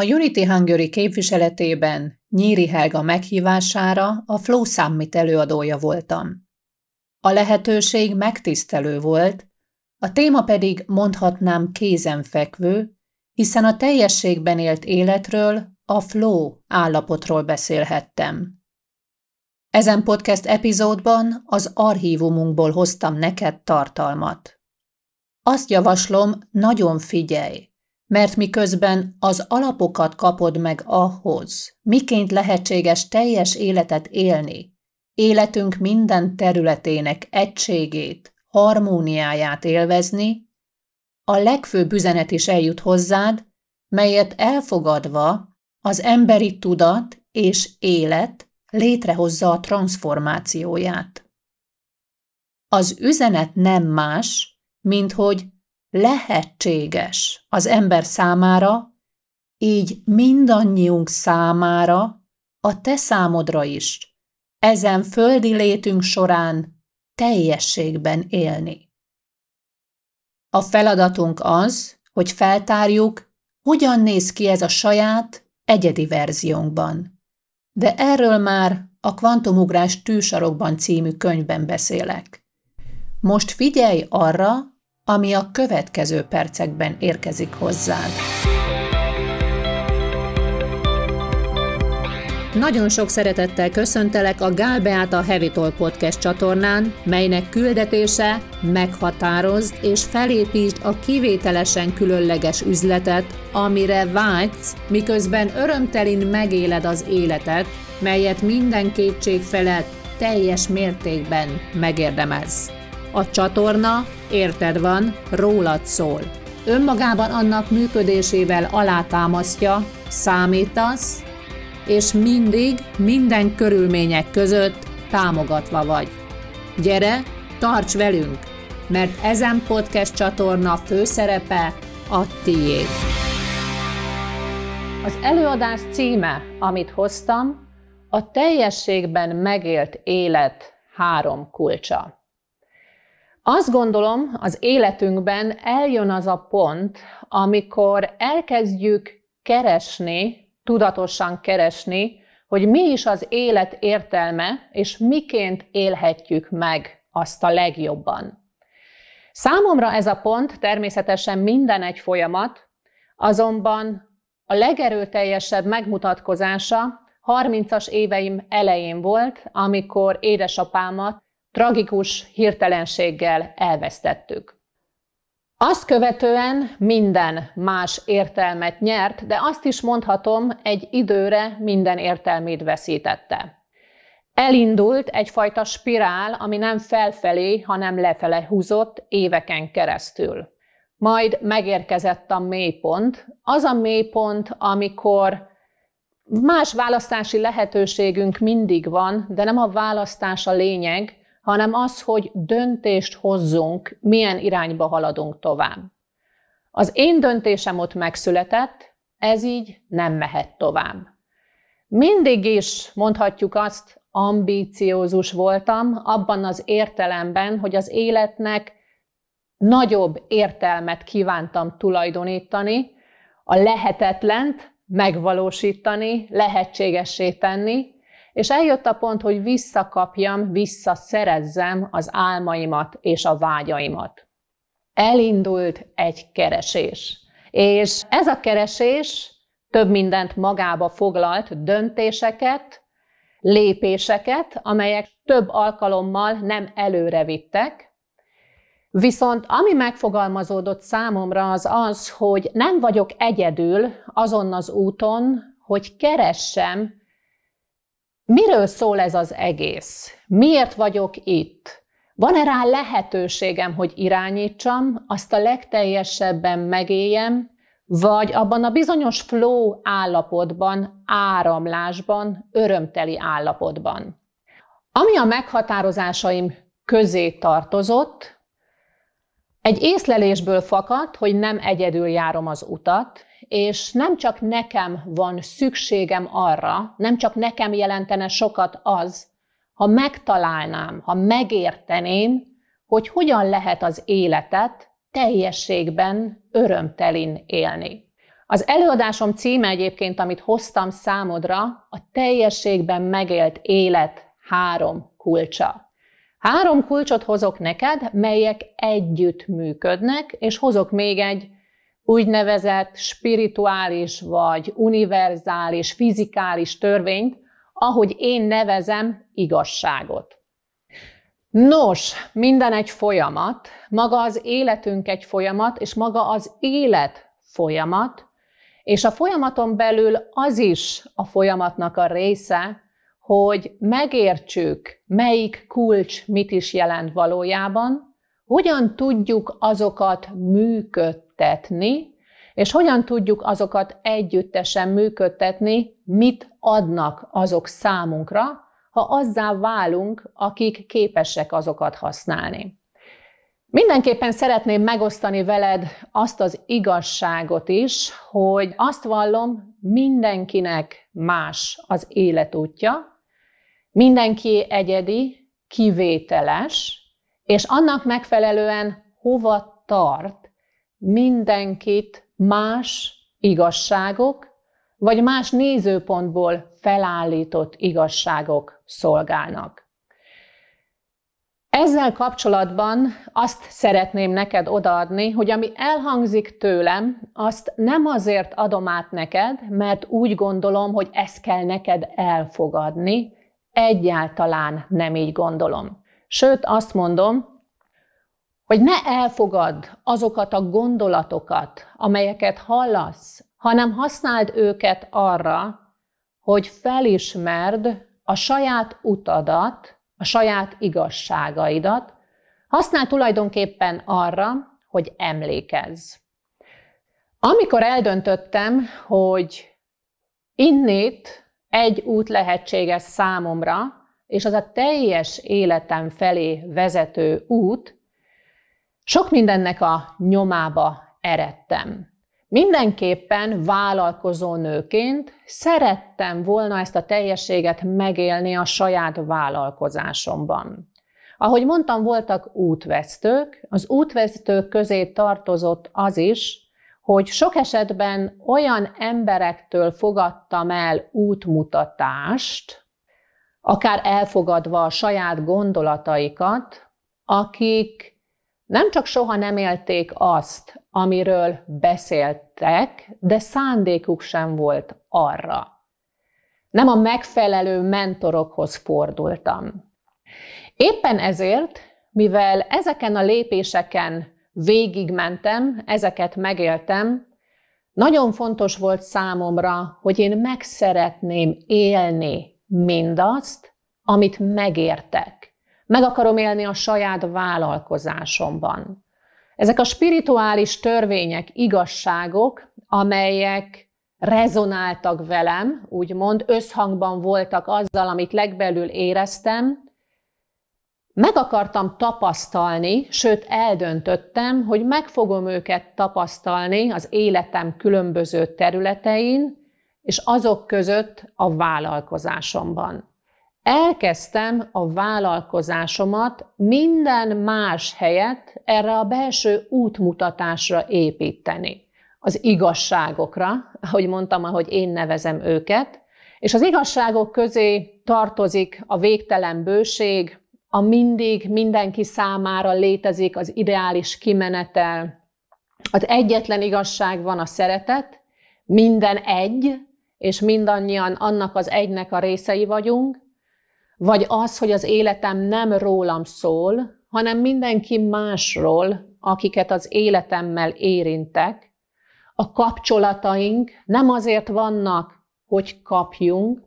A Unity Hungary képviseletében Nyíri Helga meghívására a Flow Summit előadója voltam. A lehetőség megtisztelő volt, a téma pedig mondhatnám kézenfekvő, hiszen a teljességben élt életről, a flow állapotról beszélhettem. Ezen podcast epizódban az archívumunkból hoztam neked tartalmat. Azt javaslom, nagyon figyelj, mert miközben az alapokat kapod meg ahhoz, miként lehetséges teljes életet élni, életünk minden területének egységét, harmóniáját élvezni, a legfőbb üzenet is eljut hozzád, melyet elfogadva az emberi tudat és élet létrehozza a transformációját. Az üzenet nem más, mint hogy lehetséges az ember számára, így mindannyiunk számára, a te számodra is, ezen földi létünk során teljességben élni. A feladatunk az, hogy feltárjuk, hogyan néz ki ez a saját, egyedi verziónkban. De erről már a Kvantumugrás tűsarokban című könyvben beszélek. Most figyelj arra, ami a következő percekben érkezik hozzád. Nagyon sok szeretettel köszöntelek a Gál Beáta Heavy Talk Podcast csatornán, melynek küldetése meghatározd és felépítsd a kivételesen különleges üzletet, amire vágysz, miközben örömtelin megéled az életet, melyet minden kétség felett teljes mértékben megérdemez. A csatorna, érted van, rólad szól. Önmagában annak működésével alátámasztja, számítasz, és mindig, minden körülmények között támogatva vagy. Gyere, tarts velünk, mert ezen podcast csatorna főszerepe a tiéd. Az előadás címe, amit hoztam, a teljességben megélt élet három kulcsa. Azt gondolom, az életünkben eljön az a pont, amikor elkezdjük keresni tudatosan keresni, hogy mi is az élet értelme, és miként élhetjük meg azt a legjobban. Számomra ez a pont természetesen minden egy folyamat, azonban a legerőteljesebb megmutatkozása 30-as éveim elején volt, amikor édesapámat tragikus hirtelenséggel elvesztettük. Azt követően minden más értelmet nyert, de azt is mondhatom, egy időre minden értelmét veszítette. Elindult egyfajta spirál, ami nem felfelé, hanem lefele húzott éveken keresztül. Majd megérkezett a mélypont, az a mélypont, amikor más választási lehetőségünk mindig van, de nem a választás a lényeg, hanem az, hogy döntést hozzunk, milyen irányba haladunk tovább. Az én döntésem ott megszületett, ez így nem mehet tovább. Mindig is mondhatjuk azt, ambíciózus voltam, abban az értelemben, hogy az életnek nagyobb értelmet kívántam tulajdonítani, a lehetetlent megvalósítani, lehetségessé tenni, és eljött a pont, hogy visszakapjam, visszaszerezzem az álmaimat és a vágyaimat. Elindult egy keresés. És ez a keresés több mindent magába foglalt, döntéseket, lépéseket, amelyek több alkalommal nem előre vittek, Viszont ami megfogalmazódott számomra az az, hogy nem vagyok egyedül azon az úton, hogy keressem Miről szól ez az egész? Miért vagyok itt? Van-e rá lehetőségem, hogy irányítsam, azt a legteljesebben megéljem, vagy abban a bizonyos flow állapotban, áramlásban, örömteli állapotban? Ami a meghatározásaim közé tartozott, egy észlelésből fakadt, hogy nem egyedül járom az utat, és nem csak nekem van szükségem arra, nem csak nekem jelentene sokat az, ha megtalálnám, ha megérteném, hogy hogyan lehet az életet teljességben örömtelin élni. Az előadásom címe egyébként, amit hoztam számodra, a teljességben megélt élet három kulcsa. Három kulcsot hozok neked, melyek együtt működnek, és hozok még egy úgynevezett spirituális vagy univerzális, fizikális törvényt, ahogy én nevezem igazságot. Nos, minden egy folyamat, maga az életünk egy folyamat, és maga az élet folyamat, és a folyamaton belül az is a folyamatnak a része, hogy megértsük, melyik kulcs mit is jelent valójában, hogyan tudjuk azokat működtetni, és hogyan tudjuk azokat együttesen működtetni, mit adnak azok számunkra, ha azzá válunk, akik képesek azokat használni. Mindenképpen szeretném megosztani veled azt az igazságot is, hogy azt vallom, mindenkinek más az életútja, mindenki egyedi, kivételes, és annak megfelelően hova tart, mindenkit más igazságok, vagy más nézőpontból felállított igazságok szolgálnak. Ezzel kapcsolatban azt szeretném neked odaadni, hogy ami elhangzik tőlem, azt nem azért adom át neked, mert úgy gondolom, hogy ezt kell neked elfogadni, egyáltalán nem így gondolom. Sőt, azt mondom, hogy ne elfogadd azokat a gondolatokat, amelyeket hallasz, hanem használd őket arra, hogy felismerd a saját utadat, a saját igazságaidat, használ tulajdonképpen arra, hogy emlékezz. Amikor eldöntöttem, hogy innét egy út lehetséges számomra, és az a teljes életem felé vezető út, sok mindennek a nyomába eredtem. Mindenképpen vállalkozó nőként szerettem volna ezt a teljességet megélni a saját vállalkozásomban. Ahogy mondtam, voltak útvesztők, az útvesztők közé tartozott az is, hogy sok esetben olyan emberektől fogadtam el útmutatást, akár elfogadva a saját gondolataikat, akik nem csak soha nem élték azt, amiről beszéltek, de szándékuk sem volt arra. Nem a megfelelő mentorokhoz fordultam. Éppen ezért, mivel ezeken a lépéseken végigmentem, ezeket megéltem, nagyon fontos volt számomra, hogy én meg szeretném élni mindazt, amit megértek. Meg akarom élni a saját vállalkozásomban. Ezek a spirituális törvények, igazságok, amelyek rezonáltak velem, úgymond összhangban voltak azzal, amit legbelül éreztem, meg akartam tapasztalni, sőt eldöntöttem, hogy meg fogom őket tapasztalni az életem különböző területein, és azok között a vállalkozásomban elkezdtem a vállalkozásomat minden más helyet erre a belső útmutatásra építeni. Az igazságokra, ahogy mondtam, ahogy én nevezem őket, és az igazságok közé tartozik a végtelen bőség, a mindig mindenki számára létezik az ideális kimenetel. Az egyetlen igazság van a szeretet, minden egy, és mindannyian annak az egynek a részei vagyunk, vagy az, hogy az életem nem rólam szól, hanem mindenki másról, akiket az életemmel érintek. A kapcsolataink nem azért vannak, hogy kapjunk,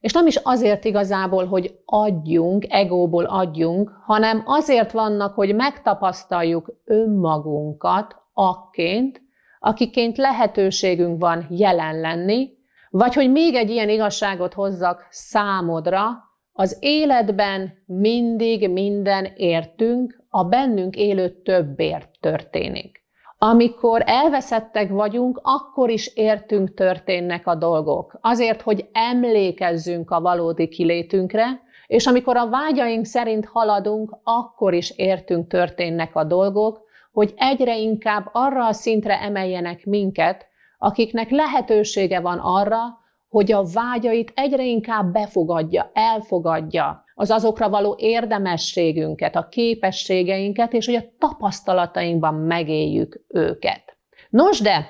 és nem is azért igazából, hogy adjunk, egóból adjunk, hanem azért vannak, hogy megtapasztaljuk önmagunkat akként, akiként lehetőségünk van jelen lenni, vagy hogy még egy ilyen igazságot hozzak számodra, az életben mindig minden értünk, a bennünk élő többért történik. Amikor elveszettek vagyunk, akkor is értünk történnek a dolgok. Azért, hogy emlékezzünk a valódi kilétünkre, és amikor a vágyaink szerint haladunk, akkor is értünk történnek a dolgok, hogy egyre inkább arra a szintre emeljenek minket, akiknek lehetősége van arra, hogy a vágyait egyre inkább befogadja, elfogadja, az azokra való érdemességünket, a képességeinket, és hogy a tapasztalatainkban megéljük őket. Nos de,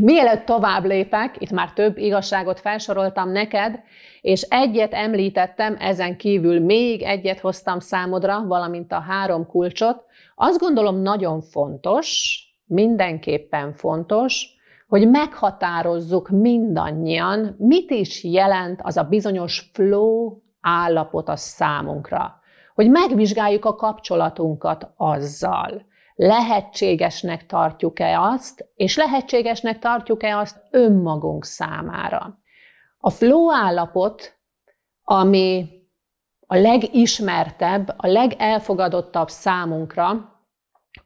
mielőtt tovább lépek, itt már több igazságot felsoroltam neked, és egyet említettem, ezen kívül még egyet hoztam számodra, valamint a három kulcsot, azt gondolom nagyon fontos, mindenképpen fontos, hogy meghatározzuk mindannyian, mit is jelent az a bizonyos flow állapot a számunkra. Hogy megvizsgáljuk a kapcsolatunkat azzal. Lehetségesnek tartjuk-e azt, és lehetségesnek tartjuk-e azt önmagunk számára. A flow állapot, ami a legismertebb, a legelfogadottabb számunkra,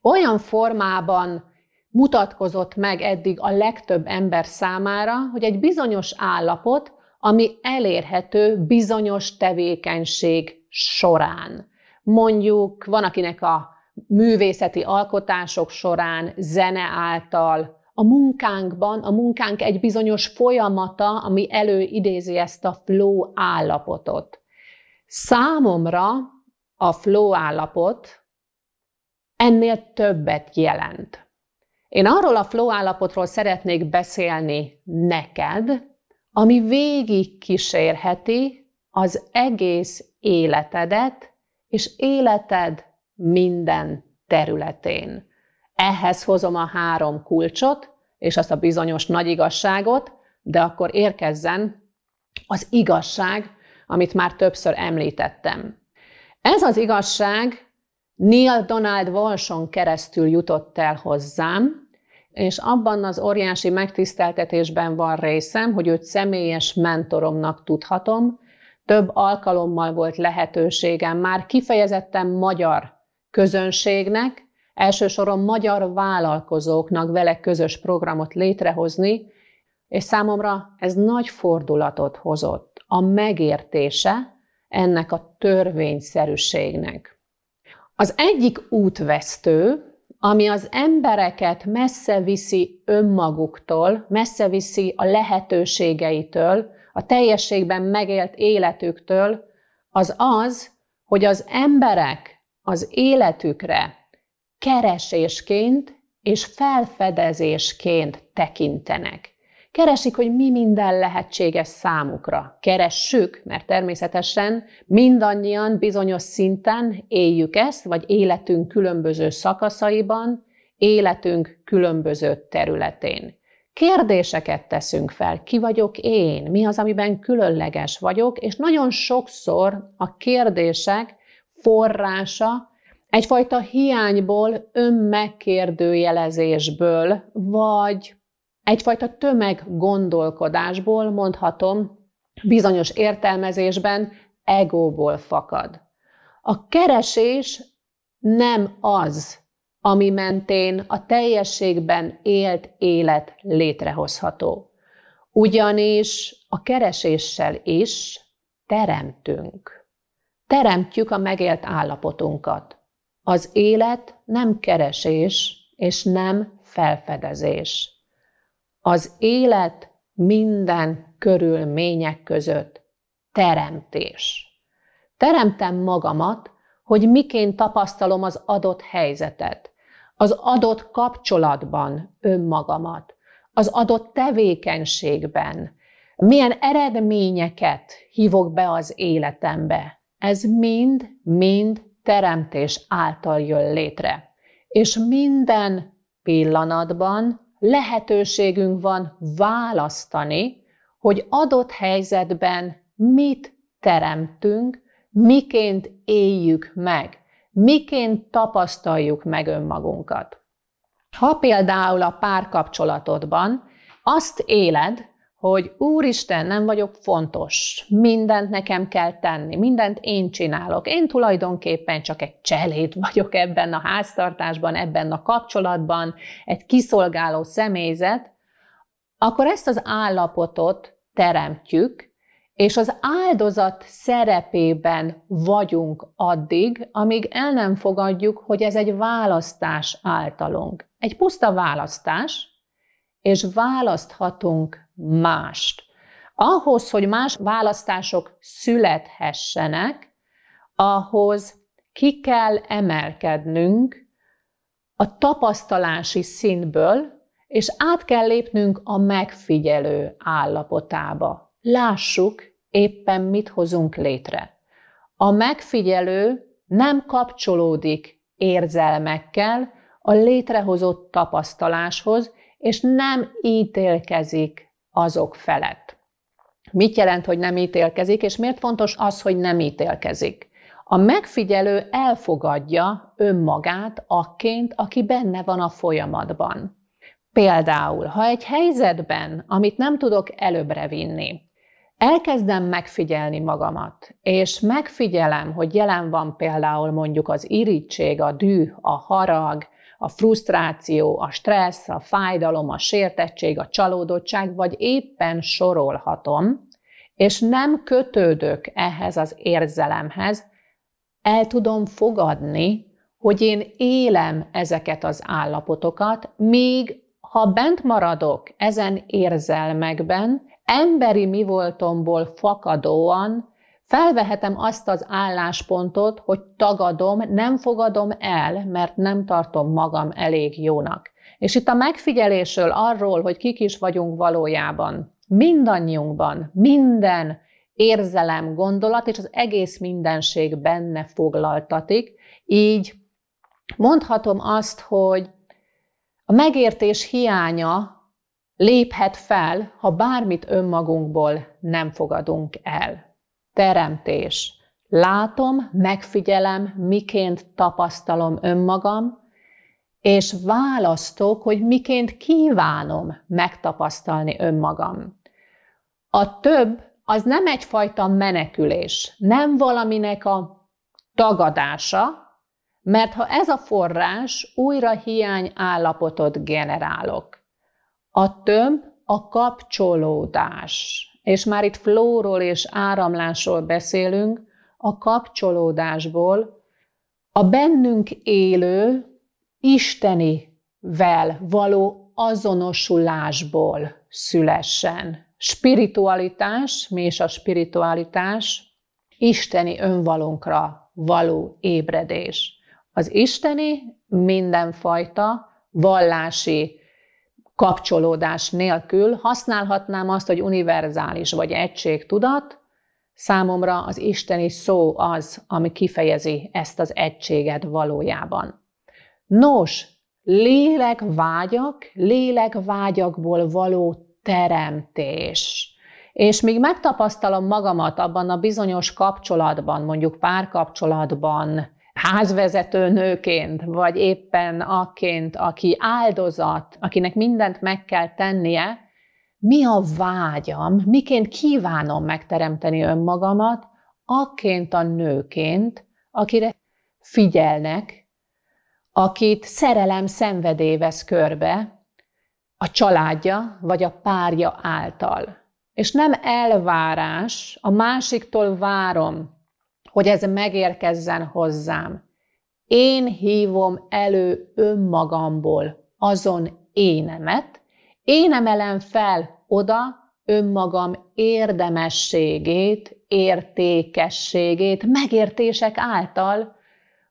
olyan formában mutatkozott meg eddig a legtöbb ember számára, hogy egy bizonyos állapot, ami elérhető bizonyos tevékenység során. Mondjuk van, akinek a művészeti alkotások során, zene által, a munkánkban, a munkánk egy bizonyos folyamata, ami előidézi ezt a flow állapotot. Számomra a flow állapot ennél többet jelent. Én arról a flow állapotról szeretnék beszélni neked, ami végig kísérheti az egész életedet, és életed minden területén. Ehhez hozom a három kulcsot, és azt a bizonyos nagy igazságot, de akkor érkezzen az igazság, amit már többször említettem. Ez az igazság Neil Donald Walson keresztül jutott el hozzám, és abban az óriási megtiszteltetésben van részem, hogy őt személyes mentoromnak tudhatom. Több alkalommal volt lehetőségem már kifejezetten magyar közönségnek, elsősoron magyar vállalkozóknak vele közös programot létrehozni, és számomra ez nagy fordulatot hozott. A megértése ennek a törvényszerűségnek. Az egyik útvesztő, ami az embereket messze viszi önmaguktól, messze viszi a lehetőségeitől, a teljességben megélt életüktől, az az, hogy az emberek az életükre keresésként és felfedezésként tekintenek. Keresik, hogy mi minden lehetséges számukra. Keressük, mert természetesen mindannyian bizonyos szinten éljük ezt, vagy életünk különböző szakaszaiban, életünk különböző területén. Kérdéseket teszünk fel, ki vagyok én, mi az, amiben különleges vagyok, és nagyon sokszor a kérdések forrása egyfajta hiányból, önmegkérdőjelezésből, vagy egyfajta tömeggondolkodásból, mondhatom, bizonyos értelmezésben egóból fakad. A keresés nem az, ami mentén a teljességben élt élet létrehozható. Ugyanis a kereséssel is teremtünk. Teremtjük a megélt állapotunkat. Az élet nem keresés és nem felfedezés. Az élet minden körülmények között teremtés. Teremtem magamat, hogy miként tapasztalom az adott helyzetet, az adott kapcsolatban önmagamat, az adott tevékenységben, milyen eredményeket hívok be az életembe. Ez mind, mind teremtés által jön létre. És minden pillanatban lehetőségünk van választani, hogy adott helyzetben mit teremtünk, miként éljük meg, miként tapasztaljuk meg önmagunkat. Ha például a párkapcsolatodban azt éled, hogy Úristen, nem vagyok fontos, mindent nekem kell tenni, mindent én csinálok, én tulajdonképpen csak egy cselét vagyok ebben a háztartásban, ebben a kapcsolatban, egy kiszolgáló személyzet, akkor ezt az állapotot teremtjük, és az áldozat szerepében vagyunk addig, amíg el nem fogadjuk, hogy ez egy választás általunk. Egy puszta választás, és választhatunk mást. Ahhoz, hogy más választások születhessenek, ahhoz ki kell emelkednünk a tapasztalási szintből, és át kell lépnünk a megfigyelő állapotába. Lássuk, éppen mit hozunk létre. A megfigyelő nem kapcsolódik érzelmekkel a létrehozott tapasztaláshoz, és nem ítélkezik azok felett. Mit jelent, hogy nem ítélkezik, és miért fontos az, hogy nem ítélkezik? A megfigyelő elfogadja önmagát akként, aki benne van a folyamatban. Például, ha egy helyzetben, amit nem tudok előbbre vinni, elkezdem megfigyelni magamat, és megfigyelem, hogy jelen van például mondjuk az irítség, a düh, a harag, a frusztráció, a stressz, a fájdalom, a sértettség, a csalódottság, vagy éppen sorolhatom, és nem kötődök ehhez az érzelemhez, el tudom fogadni, hogy én élem ezeket az állapotokat, míg ha bent maradok ezen érzelmekben, emberi mi voltomból fakadóan felvehetem azt az álláspontot, hogy tagadom, nem fogadom el, mert nem tartom magam elég jónak. És itt a megfigyelésről arról, hogy kik is vagyunk valójában, mindannyiunkban, minden érzelem, gondolat, és az egész mindenség benne foglaltatik. Így mondhatom azt, hogy a megértés hiánya léphet fel, ha bármit önmagunkból nem fogadunk el. Teremtés. Látom, megfigyelem, miként tapasztalom önmagam, és választok, hogy miként kívánom megtapasztalni önmagam. A több az nem egyfajta menekülés, nem valaminek a tagadása, mert ha ez a forrás, újra hiány állapotot generálok. A több a kapcsolódás. És már itt flóról és áramlásról beszélünk, a kapcsolódásból, a bennünk élő istenivel való azonosulásból szülessen. Spiritualitás, mi is a spiritualitás? Isteni önvalónkra való ébredés. Az isteni mindenfajta vallási kapcsolódás nélkül használhatnám azt, hogy univerzális vagy egységtudat, számomra az isteni szó az, ami kifejezi ezt az egységet valójában. Nos, lélekvágyak, lélekvágyakból való teremtés. És míg megtapasztalom magamat abban a bizonyos kapcsolatban, mondjuk párkapcsolatban, házvezető nőként, vagy éppen akként, aki áldozat, akinek mindent meg kell tennie, mi a vágyam, miként kívánom megteremteni önmagamat, akként a nőként, akire figyelnek, akit szerelem szenvedély vesz körbe, a családja vagy a párja által. És nem elvárás, a másiktól várom, hogy ez megérkezzen hozzám. Én hívom elő önmagamból azon énemet, én emelem fel oda önmagam érdemességét, értékességét, megértések által,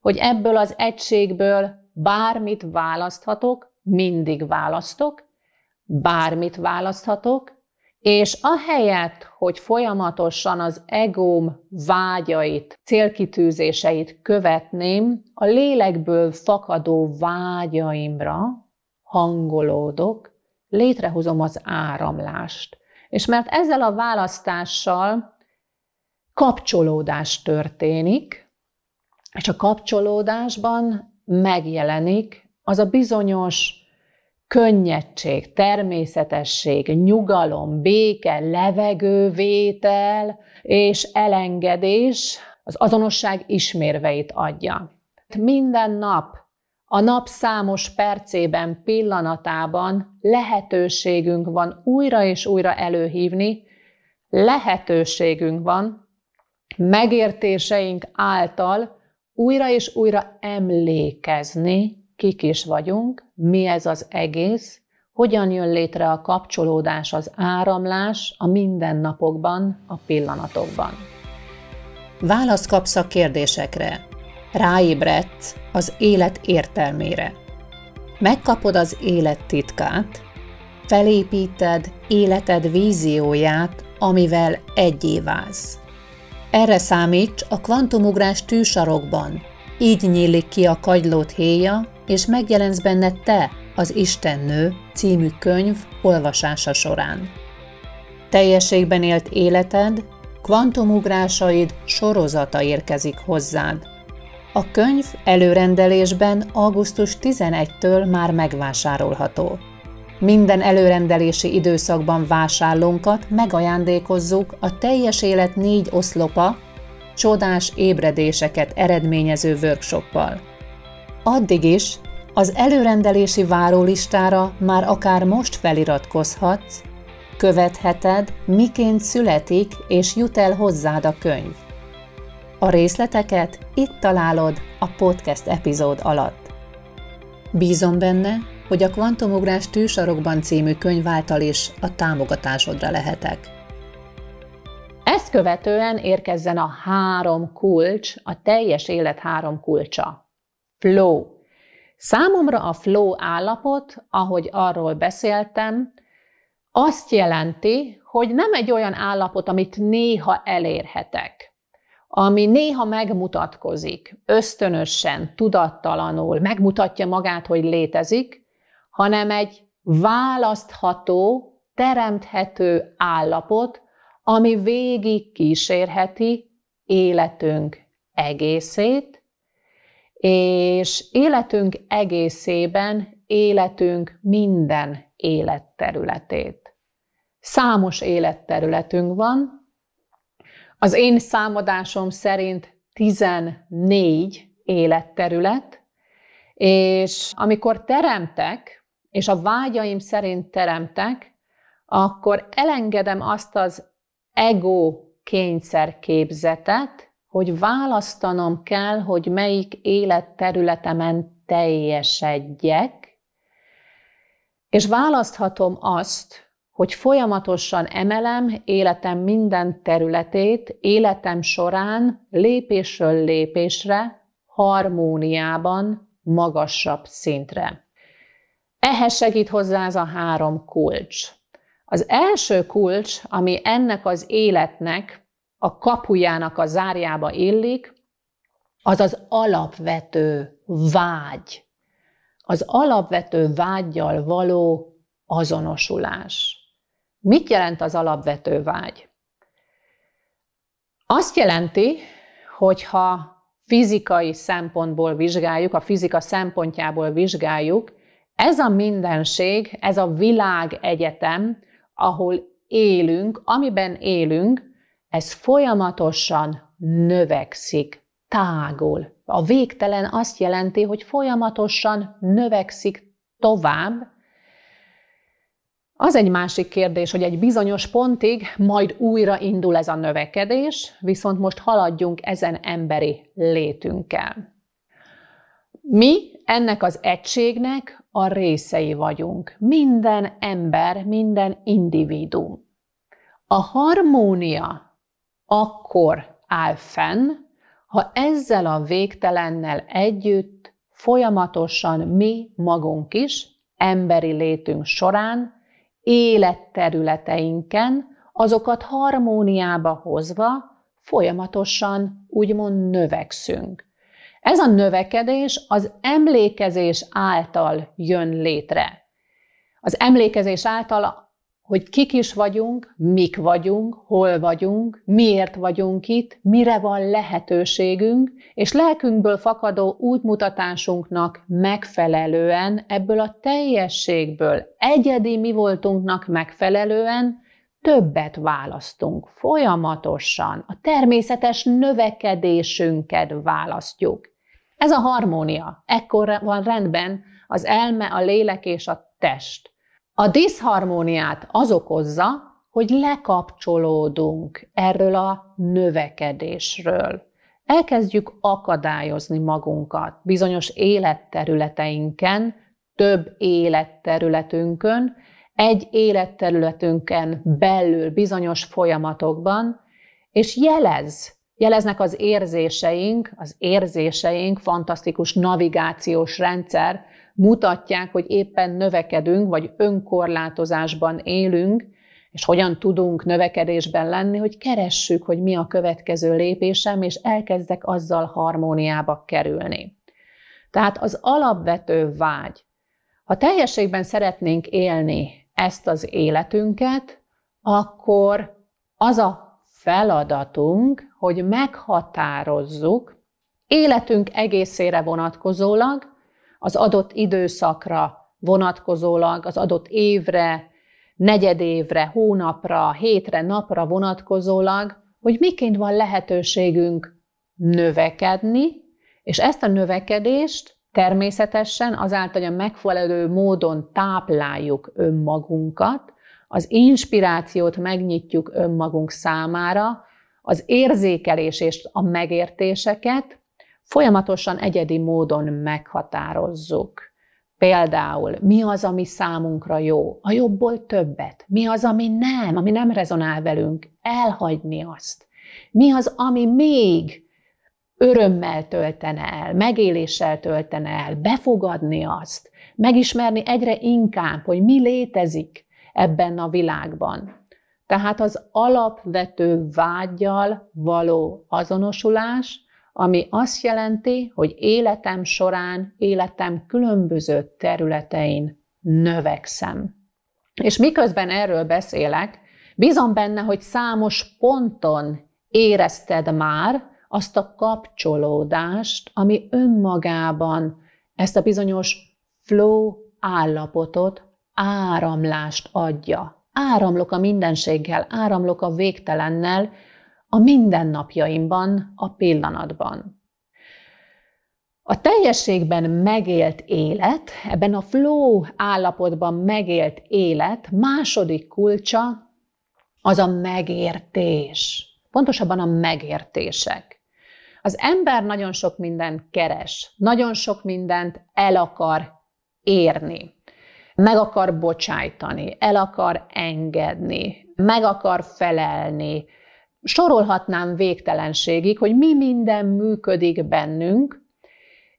hogy ebből az egységből bármit választhatok, mindig választok, bármit választhatok, és ahelyett, hogy folyamatosan az egóm vágyait, célkitűzéseit követném, a lélekből fakadó vágyaimra hangolódok, létrehozom az áramlást. És mert ezzel a választással kapcsolódás történik, és a kapcsolódásban megjelenik az a bizonyos könnyedség, természetesség, nyugalom, béke, levegővétel és elengedés az azonosság ismérveit adja. Minden nap, a nap számos percében, pillanatában lehetőségünk van újra és újra előhívni, lehetőségünk van megértéseink által újra és újra emlékezni kik is vagyunk, mi ez az egész, hogyan jön létre a kapcsolódás, az áramlás a mindennapokban, a pillanatokban. Választ kapsz a kérdésekre, ráébredsz az élet értelmére. Megkapod az élet titkát, felépíted életed vízióját, amivel egyé válsz. Erre számíts a kvantumugrás tűsarokban, így nyílik ki a kagylót héja, és megjelensz benne te, az Istennő című könyv olvasása során. Teljességben élt életed, kvantumugrásaid sorozata érkezik hozzád. A könyv előrendelésben augusztus 11-től már megvásárolható. Minden előrendelési időszakban vásárlónkat megajándékozzuk a teljes élet négy oszlopa, csodás ébredéseket eredményező workshoppal. Addig is az előrendelési várólistára már akár most feliratkozhatsz, követheted, miként születik és jut el hozzád a könyv. A részleteket itt találod a podcast epizód alatt. Bízom benne, hogy a Kvantumugrás tűsarokban című könyv által is a támogatásodra lehetek. Ezt követően érkezzen a három kulcs, a teljes élet három kulcsa. Flow. Számomra a flow állapot, ahogy arról beszéltem, azt jelenti, hogy nem egy olyan állapot, amit néha elérhetek, ami néha megmutatkozik, ösztönösen, tudattalanul, megmutatja magát, hogy létezik, hanem egy választható, teremthető állapot, ami végig kísérheti életünk egészét, és életünk egészében életünk minden életterületét. Számos életterületünk van. Az én számadásom szerint 14 életterület, és amikor teremtek, és a vágyaim szerint teremtek, akkor elengedem azt az ego kényszer képzetet, hogy választanom kell, hogy melyik életterületemen teljesedjek, és választhatom azt, hogy folyamatosan emelem életem minden területét, életem során lépésről lépésre, harmóniában, magasabb szintre. Ehhez segít hozzá ez a három kulcs. Az első kulcs, ami ennek az életnek, a kapujának a zárjába illik, az az alapvető vágy. Az alapvető vágyjal való azonosulás. Mit jelent az alapvető vágy? Azt jelenti, hogyha fizikai szempontból vizsgáljuk, a fizika szempontjából vizsgáljuk, ez a mindenség, ez a világ egyetem, ahol élünk, amiben élünk, ez folyamatosan növekszik, tágul. A végtelen azt jelenti, hogy folyamatosan növekszik tovább. Az egy másik kérdés, hogy egy bizonyos pontig majd újra indul ez a növekedés, viszont most haladjunk ezen emberi létünkkel. Mi ennek az egységnek a részei vagyunk. Minden ember, minden individuum. A harmónia akkor áll fenn, ha ezzel a végtelennel együtt folyamatosan mi magunk is, emberi létünk során, életterületeinken, azokat harmóniába hozva folyamatosan úgymond növekszünk. Ez a növekedés az emlékezés által jön létre. Az emlékezés által, hogy kik is vagyunk, mik vagyunk, hol vagyunk, miért vagyunk itt, mire van lehetőségünk, és lelkünkből fakadó útmutatásunknak megfelelően, ebből a teljességből, egyedi mi voltunknak megfelelően többet választunk folyamatosan, a természetes növekedésünket választjuk. Ez a harmónia. Ekkor van rendben az elme, a lélek és a test. A diszharmóniát az okozza, hogy lekapcsolódunk erről a növekedésről. Elkezdjük akadályozni magunkat bizonyos életterületeinken, több életterületünkön, egy életterületünken belül bizonyos folyamatokban, és jelez, jeleznek az érzéseink, az érzéseink, fantasztikus navigációs rendszer, mutatják, hogy éppen növekedünk, vagy önkorlátozásban élünk, és hogyan tudunk növekedésben lenni, hogy keressük, hogy mi a következő lépésem, és elkezdek azzal harmóniába kerülni. Tehát az alapvető vágy. Ha teljességben szeretnénk élni ezt az életünket, akkor az a feladatunk, hogy meghatározzuk életünk egészére vonatkozólag, az adott időszakra vonatkozólag, az adott évre, negyedévre, hónapra, hétre, napra vonatkozólag, hogy miként van lehetőségünk növekedni, és ezt a növekedést természetesen azáltal, hogy a megfelelő módon tápláljuk önmagunkat, az inspirációt megnyitjuk önmagunk számára, az érzékelés és a megértéseket folyamatosan egyedi módon meghatározzuk. Például, mi az, ami számunkra jó? A jobbból többet. Mi az, ami nem, ami nem rezonál velünk? Elhagyni azt. Mi az, ami még örömmel töltene el, megéléssel töltene el, befogadni azt, megismerni egyre inkább, hogy mi létezik ebben a világban. Tehát az alapvető vágyjal való azonosulás, ami azt jelenti, hogy életem során, életem különböző területein növekszem. És miközben erről beszélek, bízom benne, hogy számos ponton érezted már azt a kapcsolódást, ami önmagában ezt a bizonyos flow állapotot, áramlást adja. Áramlok a mindenséggel, áramlok a végtelennel, a mindennapjaimban, a pillanatban. A teljességben megélt élet, ebben a flow állapotban megélt élet második kulcsa az a megértés. Pontosabban a megértések. Az ember nagyon sok mindent keres, nagyon sok mindent el akar érni, meg akar bocsájtani, el akar engedni, meg akar felelni, sorolhatnám végtelenségig, hogy mi minden működik bennünk,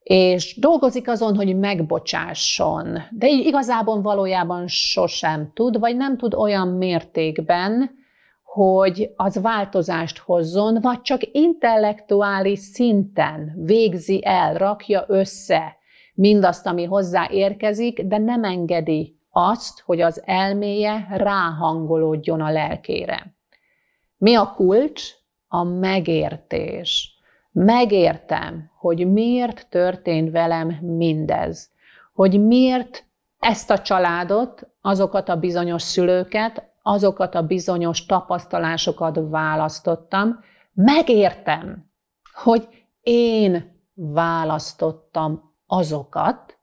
és dolgozik azon, hogy megbocsásson, de igazából valójában sosem tud, vagy nem tud olyan mértékben, hogy az változást hozzon, vagy csak intellektuális szinten végzi el, rakja össze mindazt, ami hozzá érkezik, de nem engedi azt, hogy az elméje ráhangolódjon a lelkére. Mi a kulcs? A megértés. Megértem, hogy miért történt velem mindez. Hogy miért ezt a családot, azokat a bizonyos szülőket, azokat a bizonyos tapasztalásokat választottam. Megértem, hogy én választottam azokat,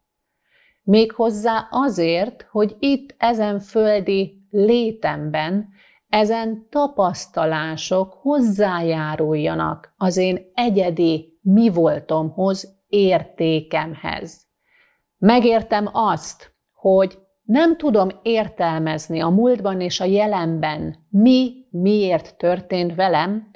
méghozzá azért, hogy itt ezen földi létemben ezen tapasztalások hozzájáruljanak az én egyedi mi voltomhoz, értékemhez. Megértem azt, hogy nem tudom értelmezni a múltban és a jelenben mi miért történt velem,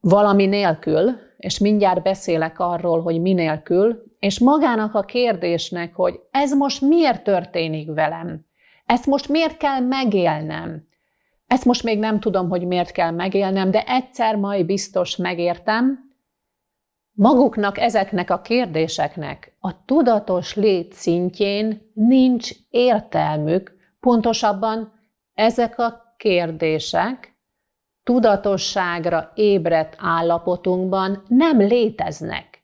valami nélkül, és mindjárt beszélek arról, hogy mi nélkül, és magának a kérdésnek, hogy ez most miért történik velem, ezt most miért kell megélnem, ezt most még nem tudom, hogy miért kell megélnem, de egyszer majd biztos megértem. Maguknak ezeknek a kérdéseknek a tudatos lét szintjén nincs értelmük, pontosabban ezek a kérdések tudatosságra ébredt állapotunkban nem léteznek.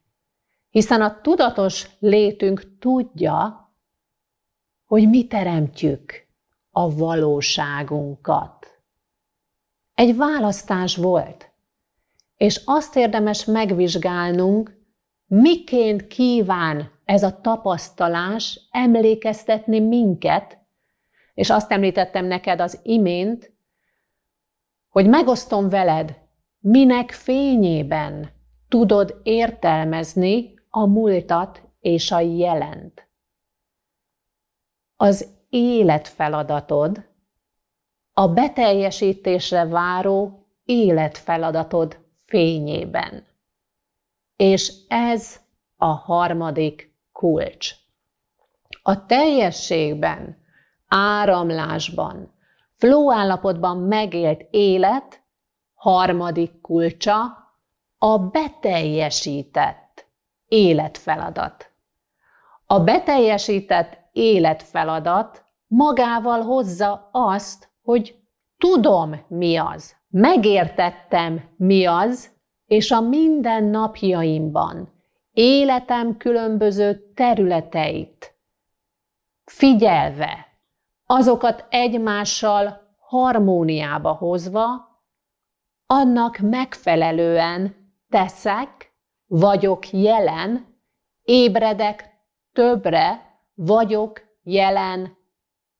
Hiszen a tudatos létünk tudja, hogy mi teremtjük a valóságunkat egy választás volt. És azt érdemes megvizsgálnunk, miként kíván ez a tapasztalás emlékeztetni minket, és azt említettem neked az imént, hogy megosztom veled, minek fényében tudod értelmezni a múltat és a jelent. az életfeladatod, a beteljesítésre váró életfeladatod fényében. És ez a harmadik kulcs. A teljességben, áramlásban, flow állapotban megélt élet harmadik kulcsa a beteljesített életfeladat. A beteljesített életfeladat magával hozza azt, hogy tudom, mi az, megértettem, mi az, és a mindennapjaimban, életem különböző területeit figyelve, azokat egymással harmóniába hozva, annak megfelelően teszek, vagyok jelen, ébredek többre, vagyok jelen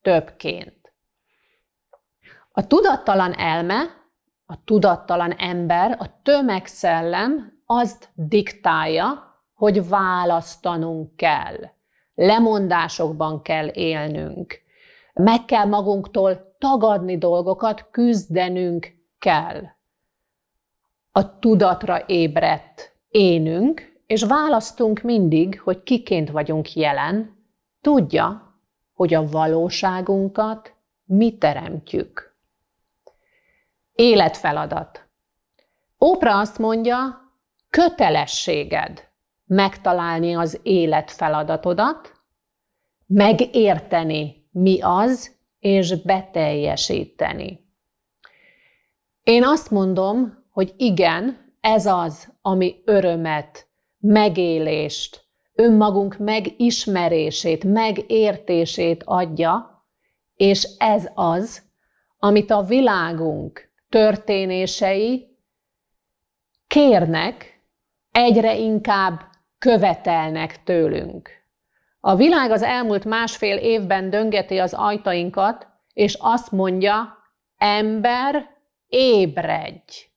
többként. A tudattalan elme, a tudattalan ember, a tömegszellem azt diktálja, hogy választanunk kell, lemondásokban kell élnünk, meg kell magunktól tagadni dolgokat, küzdenünk kell. A tudatra ébredt énünk, és választunk mindig, hogy kiként vagyunk jelen, tudja, hogy a valóságunkat mi teremtjük. Életfeladat. Ópra azt mondja, kötelességed megtalálni az életfeladatodat, megérteni, mi az, és beteljesíteni. Én azt mondom, hogy igen, ez az, ami örömet, megélést, önmagunk megismerését, megértését adja, és ez az, amit a világunk történései kérnek, egyre inkább követelnek tőlünk. A világ az elmúlt másfél évben döngeti az ajtainkat, és azt mondja, ember, ébredj!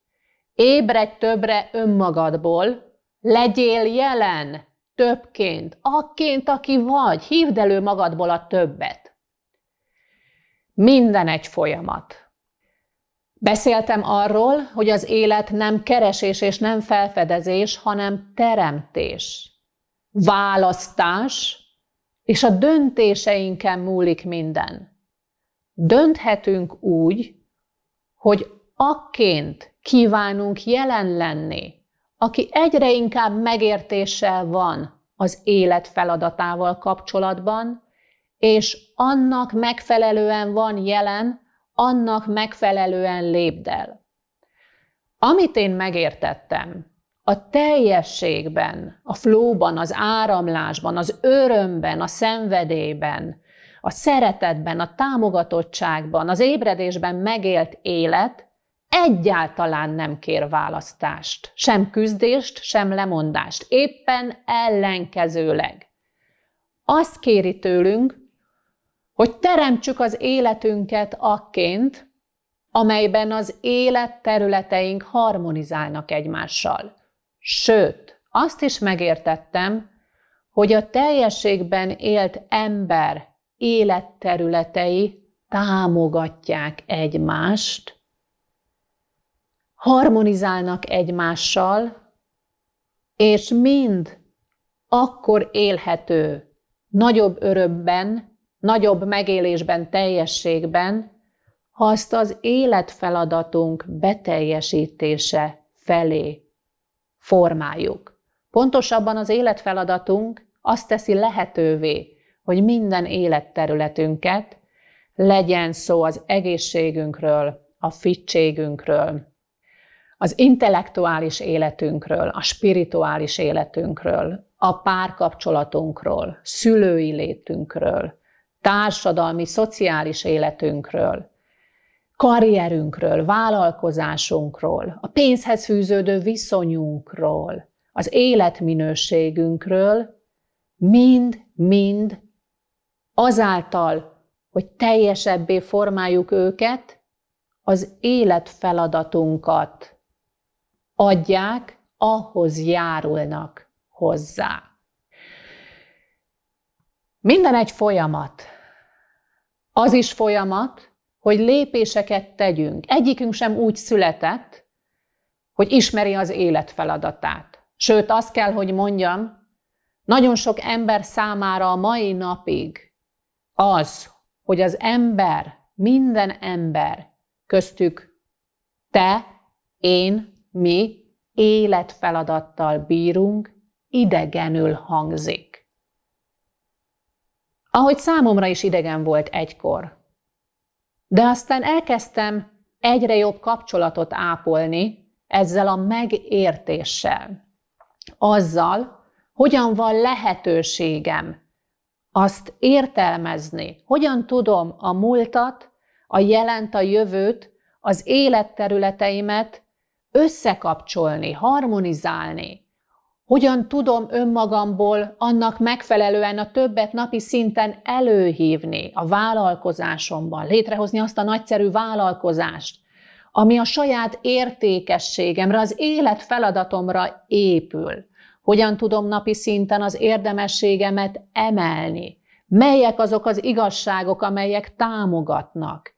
Ébredj többre önmagadból, legyél jelen többként, akként, aki vagy, hívd elő magadból a többet. Minden egy folyamat. Beszéltem arról, hogy az élet nem keresés és nem felfedezés, hanem teremtés, választás, és a döntéseinken múlik minden. Dönthetünk úgy, hogy akként kívánunk jelen lenni, aki egyre inkább megértéssel van az élet feladatával kapcsolatban, és annak megfelelően van jelen, annak megfelelően lépd el. Amit én megértettem, a teljességben, a flóban, az áramlásban, az örömben, a szenvedélyben, a szeretetben, a támogatottságban, az ébredésben megélt élet egyáltalán nem kér választást, sem küzdést, sem lemondást, éppen ellenkezőleg. Azt kéri tőlünk, hogy teremtsük az életünket akként, amelyben az életterületeink harmonizálnak egymással. Sőt, azt is megértettem, hogy a teljességben élt ember életterületei támogatják egymást, harmonizálnak egymással, és mind akkor élhető nagyobb örömben, nagyobb megélésben, teljességben, ha azt az életfeladatunk beteljesítése felé formáljuk. Pontosabban az életfeladatunk azt teszi lehetővé, hogy minden életterületünket, legyen szó az egészségünkről, a fittségünkről, az intellektuális életünkről, a spirituális életünkről, a párkapcsolatunkról, szülői létünkről, társadalmi, szociális életünkről, karrierünkről, vállalkozásunkról, a pénzhez fűződő viszonyunkról, az életminőségünkről, mind-mind azáltal, hogy teljesebbé formáljuk őket, az életfeladatunkat adják, ahhoz járulnak hozzá. Minden egy folyamat. Az is folyamat, hogy lépéseket tegyünk. Egyikünk sem úgy született, hogy ismeri az élet feladatát. Sőt, azt kell, hogy mondjam, nagyon sok ember számára a mai napig az, hogy az ember, minden ember, köztük te, én, mi életfeladattal bírunk, idegenül hangzik. Ahogy számomra is idegen volt egykor. De aztán elkezdtem egyre jobb kapcsolatot ápolni ezzel a megértéssel. Azzal, hogyan van lehetőségem azt értelmezni, hogyan tudom a múltat, a jelent, a jövőt, az életterületeimet összekapcsolni, harmonizálni, hogyan tudom önmagamból annak megfelelően a többet napi szinten előhívni a vállalkozásomban, létrehozni azt a nagyszerű vállalkozást, ami a saját értékességemre, az élet feladatomra épül. Hogyan tudom napi szinten az érdemességemet emelni? Melyek azok az igazságok, amelyek támogatnak?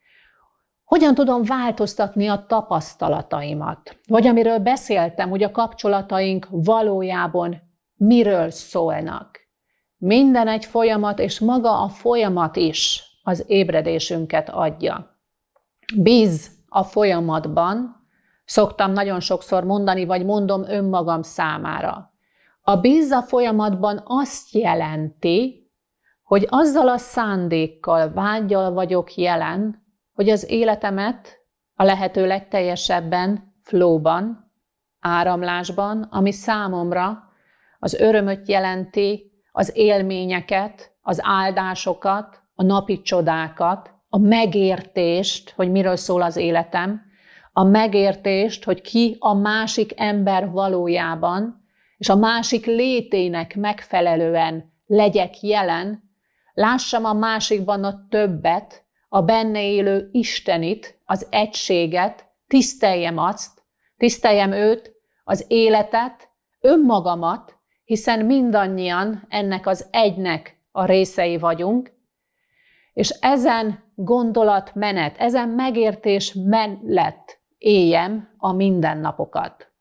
Hogyan tudom változtatni a tapasztalataimat? Vagy amiről beszéltem, hogy a kapcsolataink valójában miről szólnak. Minden egy folyamat, és maga a folyamat is az ébredésünket adja. Bíz a folyamatban, szoktam nagyon sokszor mondani, vagy mondom önmagam számára. A bíz a folyamatban azt jelenti, hogy azzal a szándékkal, vágyal vagyok jelen, hogy az életemet a lehető legteljesebben flóban, áramlásban, ami számomra az örömöt jelenti, az élményeket, az áldásokat, a napi csodákat, a megértést, hogy miről szól az életem, a megértést, hogy ki a másik ember valójában, és a másik létének megfelelően legyek jelen, lássam a másikban a többet, a benne élő Istenit, az egységet, tiszteljem azt, tiszteljem őt, az életet, önmagamat, hiszen mindannyian ennek az egynek a részei vagyunk, és ezen gondolatmenet, ezen megértés mellett éljem a mindennapokat.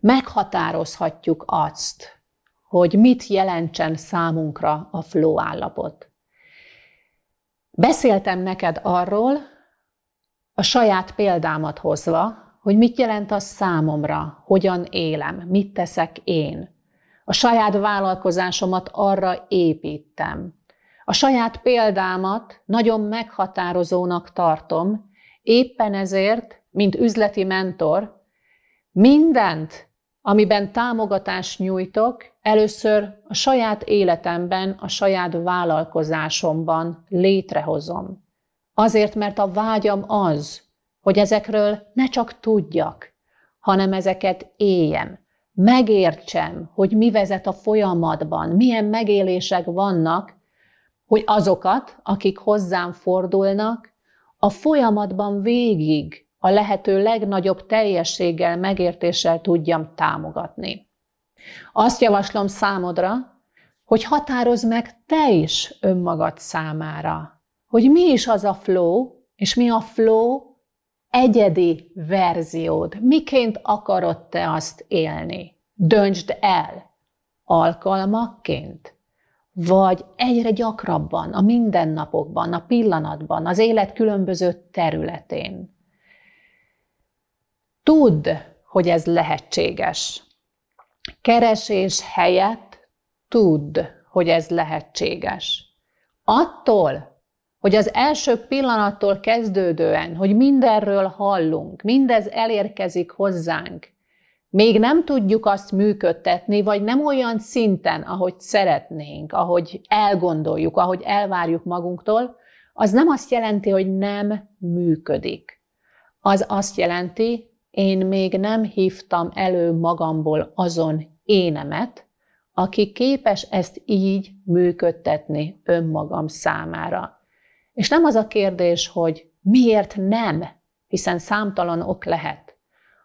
Meghatározhatjuk azt, hogy mit jelentsen számunkra a flow állapot. Beszéltem neked arról, a saját példámat hozva, hogy mit jelent az számomra, hogyan élem, mit teszek én. A saját vállalkozásomat arra építem. A saját példámat nagyon meghatározónak tartom, éppen ezért, mint üzleti mentor, mindent, amiben támogatást nyújtok, először a saját életemben, a saját vállalkozásomban létrehozom. Azért, mert a vágyam az, hogy ezekről ne csak tudjak, hanem ezeket éljem, megértsem, hogy mi vezet a folyamatban, milyen megélések vannak, hogy azokat, akik hozzám fordulnak, a folyamatban végig a lehető legnagyobb teljességgel, megértéssel tudjam támogatni. Azt javaslom számodra, hogy határozz meg te is önmagad számára, hogy mi is az a flow, és mi a flow egyedi verziód, miként akarod te azt élni. Döntsd el alkalmakként, vagy egyre gyakrabban, a mindennapokban, a pillanatban, az élet különböző területén. Tudd, hogy ez lehetséges. Keresés helyett tudd, hogy ez lehetséges. Attól, hogy az első pillanattól kezdődően, hogy mindenről hallunk, mindez elérkezik hozzánk, még nem tudjuk azt működtetni, vagy nem olyan szinten, ahogy szeretnénk, ahogy elgondoljuk, ahogy elvárjuk magunktól, az nem azt jelenti, hogy nem működik. Az azt jelenti, én még nem hívtam elő magamból azon énemet, aki képes ezt így működtetni önmagam számára. És nem az a kérdés, hogy miért nem, hiszen számtalan ok lehet,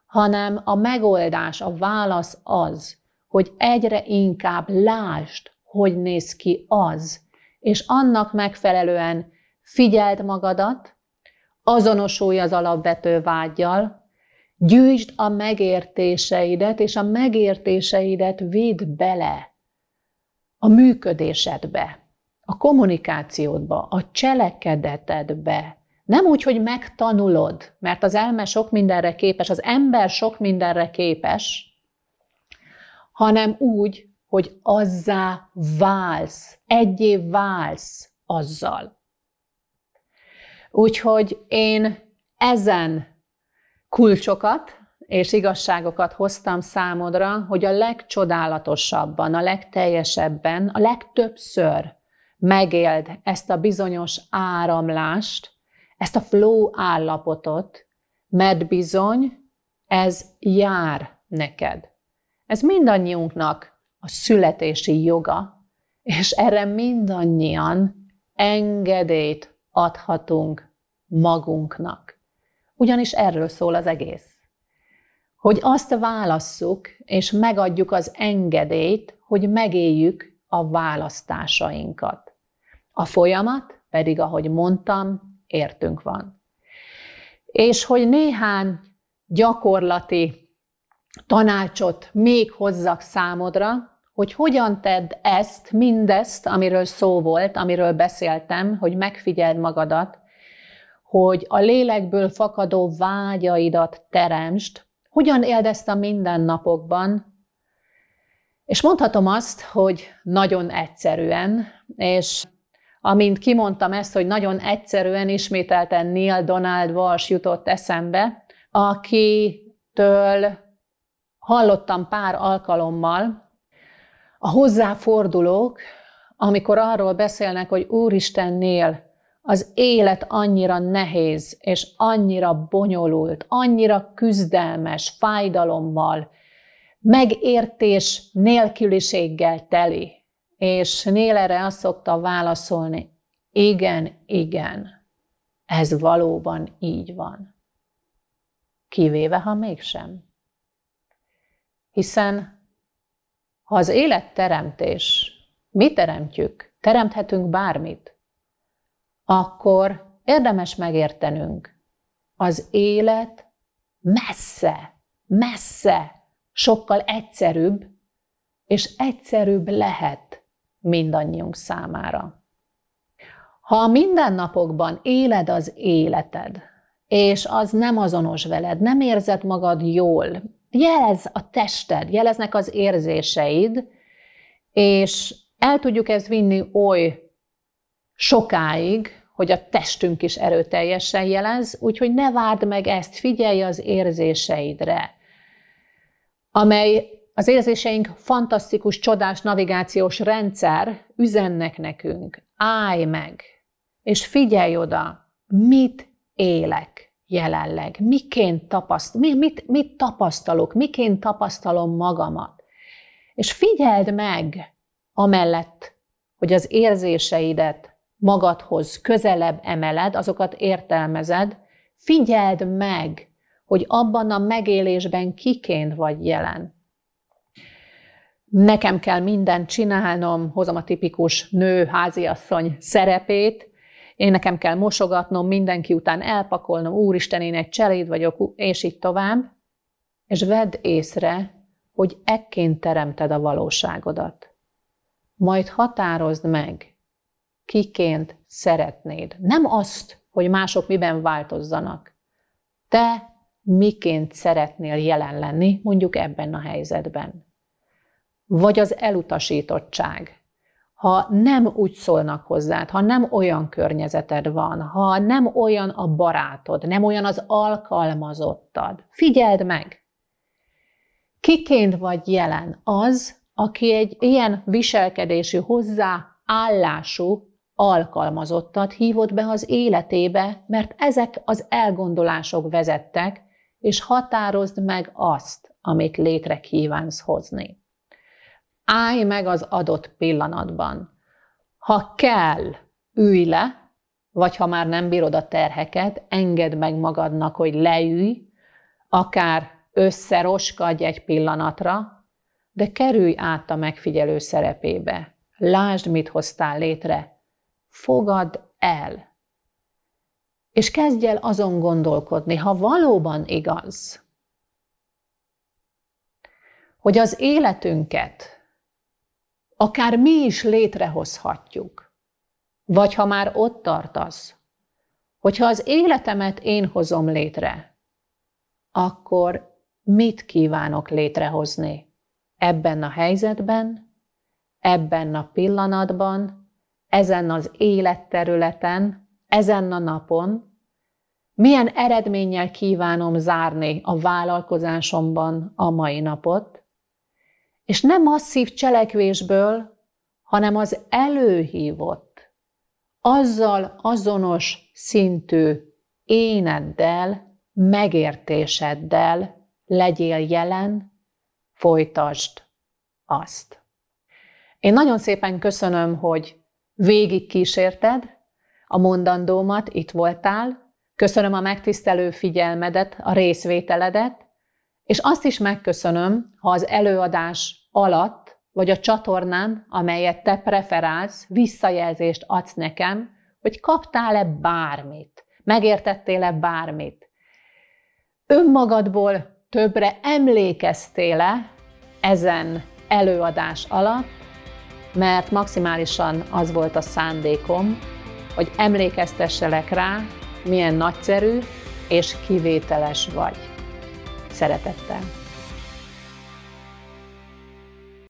hanem a megoldás, a válasz az, hogy egyre inkább lásd, hogy néz ki az, és annak megfelelően figyeld magadat, azonosulj az alapvető vágyjal, gyűjtsd a megértéseidet, és a megértéseidet vidd bele a működésedbe, a kommunikációdba, a cselekedetedbe. Nem úgy, hogy megtanulod, mert az elme sok mindenre képes, az ember sok mindenre képes, hanem úgy, hogy azzá válsz, egyé válsz azzal. Úgyhogy én ezen kulcsokat és igazságokat hoztam számodra, hogy a legcsodálatosabban, a legteljesebben, a legtöbbször megéld ezt a bizonyos áramlást, ezt a flow állapotot, mert bizony ez jár neked. Ez mindannyiunknak a születési joga, és erre mindannyian engedélyt adhatunk magunknak. Ugyanis erről szól az egész. Hogy azt válasszuk, és megadjuk az engedélyt, hogy megéljük a választásainkat. A folyamat pedig, ahogy mondtam, értünk van. És hogy néhány gyakorlati tanácsot még hozzak számodra, hogy hogyan tedd ezt, mindezt, amiről szó volt, amiről beszéltem, hogy megfigyeld magadat, hogy a lélekből fakadó vágyaidat teremtsd, hogyan éld ezt a mindennapokban, és mondhatom azt, hogy nagyon egyszerűen, és amint kimondtam ezt, hogy nagyon egyszerűen ismételten Neil Donald Walsh jutott eszembe, akitől hallottam pár alkalommal, a hozzáfordulók, amikor arról beszélnek, hogy Úristennél az élet annyira nehéz, és annyira bonyolult, annyira küzdelmes, fájdalommal, megértés nélküliséggel teli. És Nél erre azt szokta válaszolni, igen, igen, ez valóban így van. Kivéve, ha mégsem. Hiszen ha az élet teremtés, mi teremtjük, teremthetünk bármit, akkor érdemes megértenünk, az élet messze, messze, sokkal egyszerűbb, és egyszerűbb lehet mindannyiunk számára. Ha a mindennapokban éled az életed, és az nem azonos veled, nem érzed magad jól, jelez a tested, jeleznek az érzéseid, és el tudjuk ezt vinni oly sokáig, hogy a testünk is erőteljesen jelez, úgyhogy ne várd meg ezt, figyelj az érzéseidre, amely az érzéseink fantasztikus, csodás navigációs rendszer üzennek nekünk. Állj meg, és figyelj oda, mit élek jelenleg? Miként tapaszt, mi, mit, mit tapasztalok? Miként tapasztalom magamat? És figyeld meg, amellett, hogy az érzéseidet magadhoz közelebb emeled, azokat értelmezed, figyeld meg, hogy abban a megélésben kiként vagy jelen. Nekem kell mindent csinálnom, hozom a tipikus nő, háziasszony szerepét, én nekem kell mosogatnom, mindenki után elpakolnom, úristen, én egy cseléd vagyok, és így tovább, és vedd észre, hogy ekként teremted a valóságodat. Majd határozd meg, kiként szeretnéd. Nem azt, hogy mások miben változzanak. Te miként szeretnél jelen lenni, mondjuk ebben a helyzetben. Vagy az elutasítottság, ha nem úgy szólnak hozzád, ha nem olyan környezeted van, ha nem olyan a barátod, nem olyan az alkalmazottad, figyeld meg! Kiként vagy jelen az, aki egy ilyen viselkedésű, hozzáállású alkalmazottat hívott be az életébe, mert ezek az elgondolások vezettek, és határozd meg azt, amit létre kívánsz hozni. Állj meg az adott pillanatban. Ha kell, ülj le, vagy ha már nem bírod a terheket, engedd meg magadnak, hogy leülj, akár összeroskadj egy pillanatra, de kerülj át a megfigyelő szerepébe. Lásd, mit hoztál létre. Fogad el. És kezdj el azon gondolkodni, ha valóban igaz, hogy az életünket akár mi is létrehozhatjuk, vagy ha már ott tartasz, hogyha az életemet én hozom létre, akkor mit kívánok létrehozni ebben a helyzetben, ebben a pillanatban, ezen az életterületen, ezen a napon, milyen eredménnyel kívánom zárni a vállalkozásomban a mai napot, és nem masszív cselekvésből, hanem az előhívott, azzal azonos szintű éneddel, megértéseddel legyél jelen, folytasd azt. Én nagyon szépen köszönöm, hogy végig kísérted a mondandómat, itt voltál, köszönöm a megtisztelő figyelmedet, a részvételedet, és azt is megköszönöm, ha az előadás alatt, vagy a csatornán, amelyet te preferálsz, visszajelzést adsz nekem, hogy kaptál-e bármit, megértettél-e bármit. Önmagadból többre emlékeztél-e ezen előadás alatt, mert maximálisan az volt a szándékom, hogy emlékeztesselek rá, milyen nagyszerű és kivételes vagy. Szeretettel!